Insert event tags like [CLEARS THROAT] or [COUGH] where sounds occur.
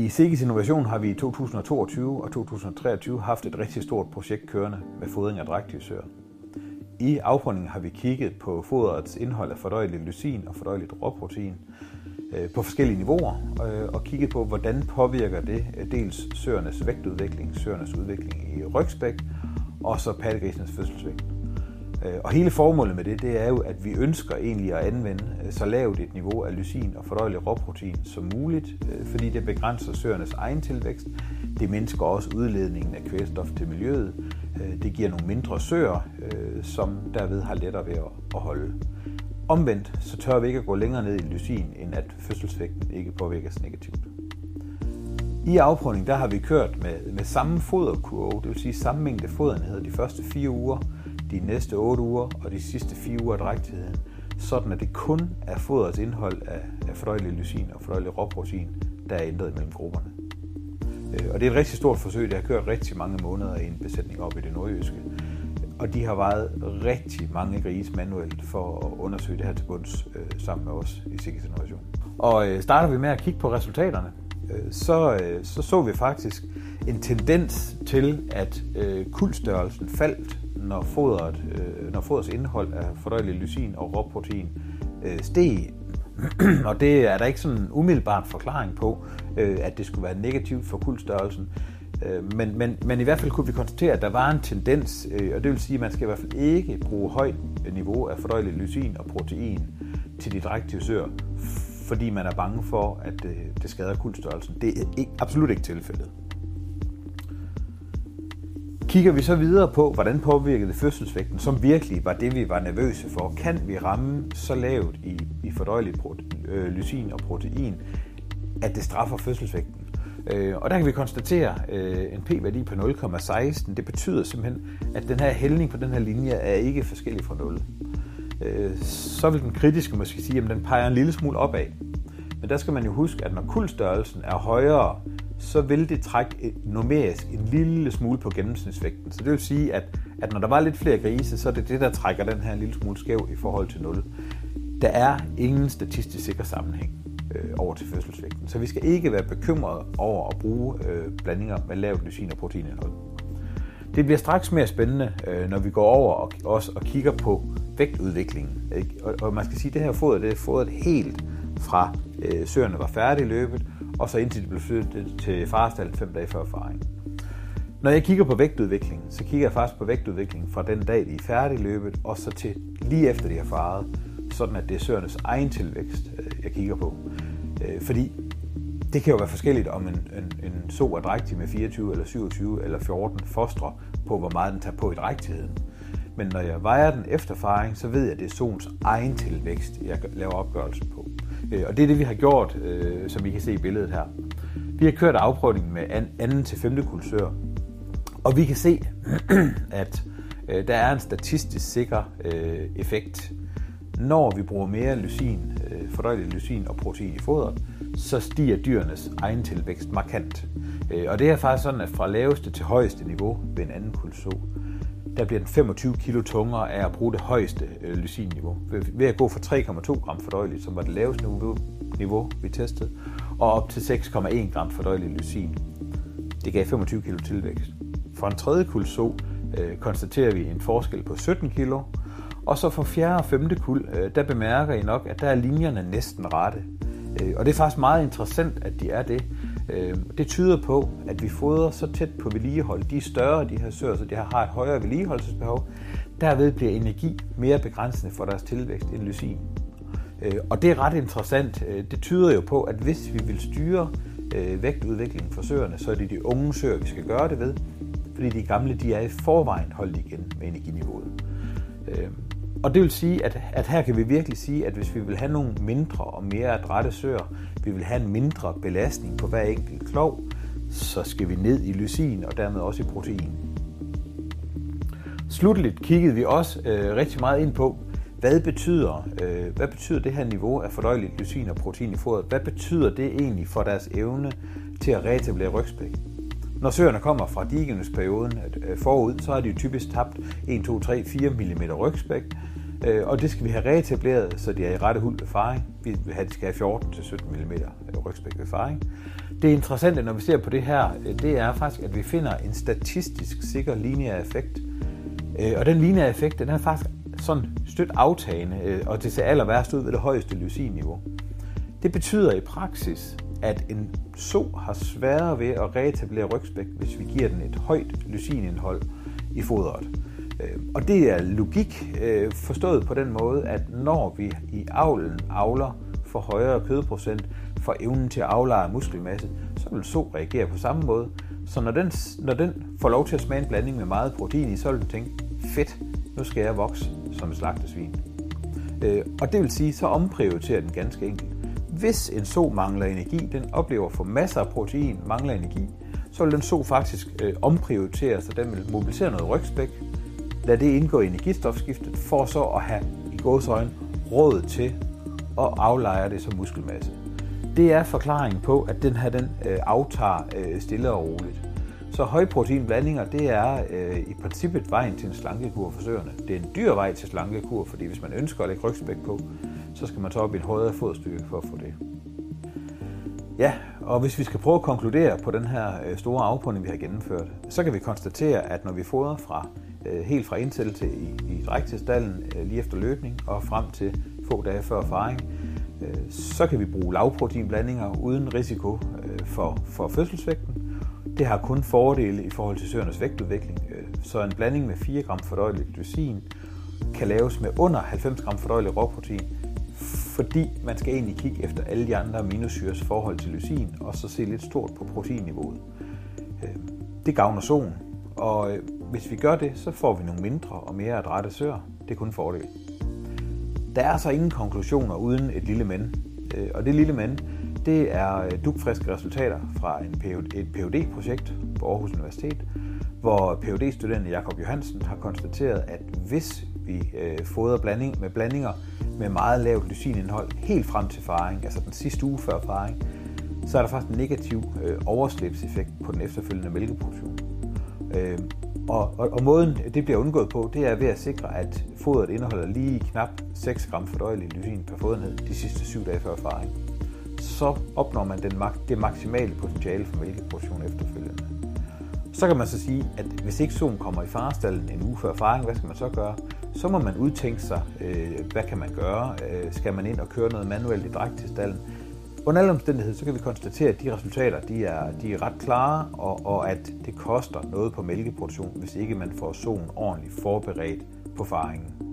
I Sikkes Innovation har vi i 2022 og 2023 haft et rigtig stort projekt kørende med fodring af drægtige I afprøvningen har vi kigget på foderets indhold af fordøjeligt lysin og fordøjeligt råprotein øh, på forskellige niveauer øh, og kigget på, hvordan påvirker det øh, dels søernes vægtudvikling, søernes udvikling i rygspæk og så pattegrisenes fødselsvægt. Øh, og hele formålet med det, det er jo, at vi ønsker egentlig at anvende øh, så lavt et niveau af lysin og fordøjelig råprotein som muligt, øh, fordi det begrænser søernes egen tilvækst. Det mindsker også udledningen af kvælstof til miljøet. Øh, det giver nogle mindre søer, som derved har lettere ved at holde. Omvendt så tør vi ikke at gå længere ned i lysin, end at fødselsvægten ikke påvirkes negativt. I afprøvning der har vi kørt med, med samme foderkurve, det vil sige samme mængde fodernhed de første fire uger, de næste 8 uger og de sidste 4 uger af drægtigheden, sådan at det kun er foderets indhold af, af fordøjelig lysin og fordøjelig råprotein, der er ændret mellem grupperne. Øh, og det er et rigtig stort forsøg, der har kørt rigtig mange måneder i en besætning op i det nordjyske. Og de har vejet rigtig mange grise manuelt for at undersøge det her til bunds øh, sammen med os i Sikkes Innovation. Og øh, starter vi med at kigge på resultaterne, øh, så, øh, så så vi faktisk en tendens til, at øh, kuldstørrelsen faldt når, fodret, øh, når fodrets indhold af fordøjelig lysin og råprotein øh, steg. [CLEARS THROAT] og det er der ikke sådan en umiddelbart forklaring på, øh, at det skulle være negativt for kuldstørrelsen. Øh, men, men, men i hvert fald kunne vi konstatere, at der var en tendens, øh, og det vil sige, at man skal i hvert fald ikke bruge højt niveau af fordøjelig lysin og protein til de drægtige søer, fordi man er bange for, at det, det skader kuldstørrelsen. Det er ikke, absolut ikke tilfældet. Kigger vi så videre på, hvordan påvirkede fødselsvægten, som virkelig var det, vi var nervøse for. Kan vi ramme så lavt i, i fordøjelig øh, lysin og protein, at det straffer fødselsvægten? Øh, og der kan vi konstatere øh, en p-værdi på 0,16. Det betyder simpelthen, at den her hældning på den her linje er ikke forskellig fra 0. Øh, så vil den kritiske måske sige, at den peger en lille smule opad. Der skal man jo huske, at når kuldstørrelsen er højere så vil det trække numerisk en lille smule på gennemsnitsvægten. Så det vil sige, at, at når der var lidt flere grise, så er det det, der trækker den her en lille smule skæv i forhold til 0. Der er ingen statistisk sikker sammenhæng øh, over til fødselsvægten. Så vi skal ikke være bekymrede over at bruge øh, blandinger med lavt lysin og proteinindhold. Det bliver straks mere spændende, øh, når vi går over og også og kigger på vægtudviklingen. Ikke? Og, og man skal sige, at det her foder det er fodret helt fra øh, søerne var færdige løbet, og så indtil de blev flyttet øh, til farestallen fem dage før faring. Når jeg kigger på vægtudviklingen, så kigger jeg faktisk på vægtudviklingen fra den dag, de er færdige løbet, og så til lige efter de har faret, sådan at det er søernes egen tilvækst, øh, jeg kigger på. Øh, fordi det kan jo være forskelligt, om en, en, en so er drægtig med 24 eller 27 eller 14 fostre på, hvor meget den tager på i drægtigheden. Men når jeg vejer den efter faring, så ved jeg, at det er soens egen tilvækst, jeg laver opgørelsen på. Øh, og det er det, vi har gjort, øh, som I kan se i billedet her. Vi har kørt afprøvningen med anden til femte kulsør, og vi kan se, [CLEARS THROAT] at øh, der er en statistisk sikker effekt. Når vi bruger mere lysin, fordøjelig lysin og protein i fodret, så stiger dyrenes egen tilvækst markant. Og det er faktisk sådan, at fra laveste til højeste niveau ved en anden kulso, der bliver den 25 kilo tungere af at bruge det højeste øh, lysinniveau. Ved at gå fra 3,2 gram fordøjeligt, som var det laveste niveau, niveau, vi testede, og op til 6,1 gram fordøjeligt lysin. Det gav 25 kilo tilvækst. For en tredje kul så øh, konstaterer vi en forskel på 17 kilo, og så for fjerde og femte kul, øh, der bemærker I nok, at der er linjerne næsten rette. Øh, og det er faktisk meget interessant, at de er det, Øhm, det tyder på, at vi fodrer så tæt på vedligehold. De er større, de her søer, så de har et højere vedligeholdelsesbehov. Derved bliver energi mere begrænsende for deres tilvækst end lysin. Øh, og det er ret interessant. Øh, det tyder jo på, at hvis vi vil styre øh, vægtudviklingen for søerne, så er det de unge søer, vi skal gøre det ved. Fordi de gamle, de er i forvejen holdt igen med energiniveauet. Øh, og det vil sige, at, at her kan vi virkelig sige, at hvis vi vil have nogle mindre og mere adrette søer, vi vil have en mindre belastning på hver enkelt klov, så skal vi ned i lysin og dermed også i protein. Slutteligt kiggede vi også øh, rigtig meget ind på, hvad betyder, øh, hvad betyder det her niveau af fordøjeligt lysin og protein i fodret? Hvad betyder det egentlig for deres evne til at reetablere rygspæk? Når søerne kommer fra digenesperioden øh, forud, så har de typisk tabt 1, 2, 3, 4 mm rygspæk, Øh, og det skal vi have reetableret, så de er i rette hul ved faring. Vi vil have, at de skal have 14-17 mm øh, rygspæk ved faring. Det interessante, når vi ser på det her, øh, det er faktisk, at vi finder en statistisk sikker lineær effekt. Øh, og den lineære effekt, den er faktisk sådan stødt aftagende, øh, og det ser aller værst ud ved det højeste lysinniveau. Det betyder i praksis, at en so har sværere ved at reetablere rygspæk, hvis vi giver den et højt lysinindhold i fodret. Øh, og det er logik øh, forstået på den måde, at når vi i avlen avler for højere kødprocent, for evnen til at aflejre muskelmasse, så vil so reagere på samme måde. Så når den, når den får lov til at smage en blanding med meget protein i, så vil den tænke, fedt, nu skal jeg vokse som et slagtesvin. Øh, og det vil sige, så omprioriterer den ganske enkelt. Hvis en so mangler energi, den oplever for masser af protein, mangler energi, så vil den so faktisk øh, omprioritere, så den vil mobilisere noget rygspæk, lad det indgå i energistofskiftet, for så at have i gåsøjne råd til at aflejre det som muskelmasse. Det er forklaringen på, at den her den øh, aftager øh, stille og roligt. Så højproteinblandinger, det er øh, i princippet vejen til en slankekur for søerne. Det er en dyr vej til slankekur, fordi hvis man ønsker at lægge rygspæk på, så skal man tage op i en højere fodstyrke for at få det. Ja, og hvis vi skal prøve at konkludere på den her øh, store afprøvning, vi har gennemført, så kan vi konstatere, at når vi fodrer fra øh, helt fra indsættelse i, i drægtestallen øh, lige efter løbning og frem til få dage før faring, så kan vi bruge lavproteinblandinger uden risiko for, for fødselsvægten. Det har kun fordele i forhold til søernes vægtudvikling, så en blanding med 4 gram fordøjeligt glycin kan laves med under 90 gram fordøjeligt råprotein, fordi man skal egentlig kigge efter alle de andre aminosyres forhold til lysin, og så se lidt stort på proteinniveauet. Øh, det gavner solen, og øh, hvis vi gør det, så får vi nogle mindre og mere adrette søer. Det er kun en fordel. Der er så ingen konklusioner uden et lille men. Øh, og det lille men, det er dugfriske resultater fra en PhD, et phd projekt på Aarhus Universitet, hvor phd studenten Jakob Johansen har konstateret, at hvis vi øh, fodrer blanding med blandinger med meget lavt lysinindhold helt frem til faring, altså den sidste uge før faring, så er der faktisk en negativ øh, overslæbseffekt på den efterfølgende mælkeproduktion. Øh, og, og, og måden det bliver undgået på, det er ved at sikre, at fodret indeholder lige knap 6 gram fordøjelig lysin per fodenhed de sidste 7 dage før faring. Så opnår man den, det maksimale potentiale for mælkeproduktion efterfølgende. Så kan man så sige, at hvis ikke solen kommer i farestallen en uge før faring, hvad skal man så gøre? Så må man udtænke sig, øh, hvad kan man gøre? Øh, skal man ind og køre noget manuelt i dræk til stallen? Under alle omstændigheder, så kan vi konstatere, at de resultater de er, de er ret klare, og, og at det koster noget på mælkeproduktion, hvis ikke man får solen ordentligt forberedt på faringen.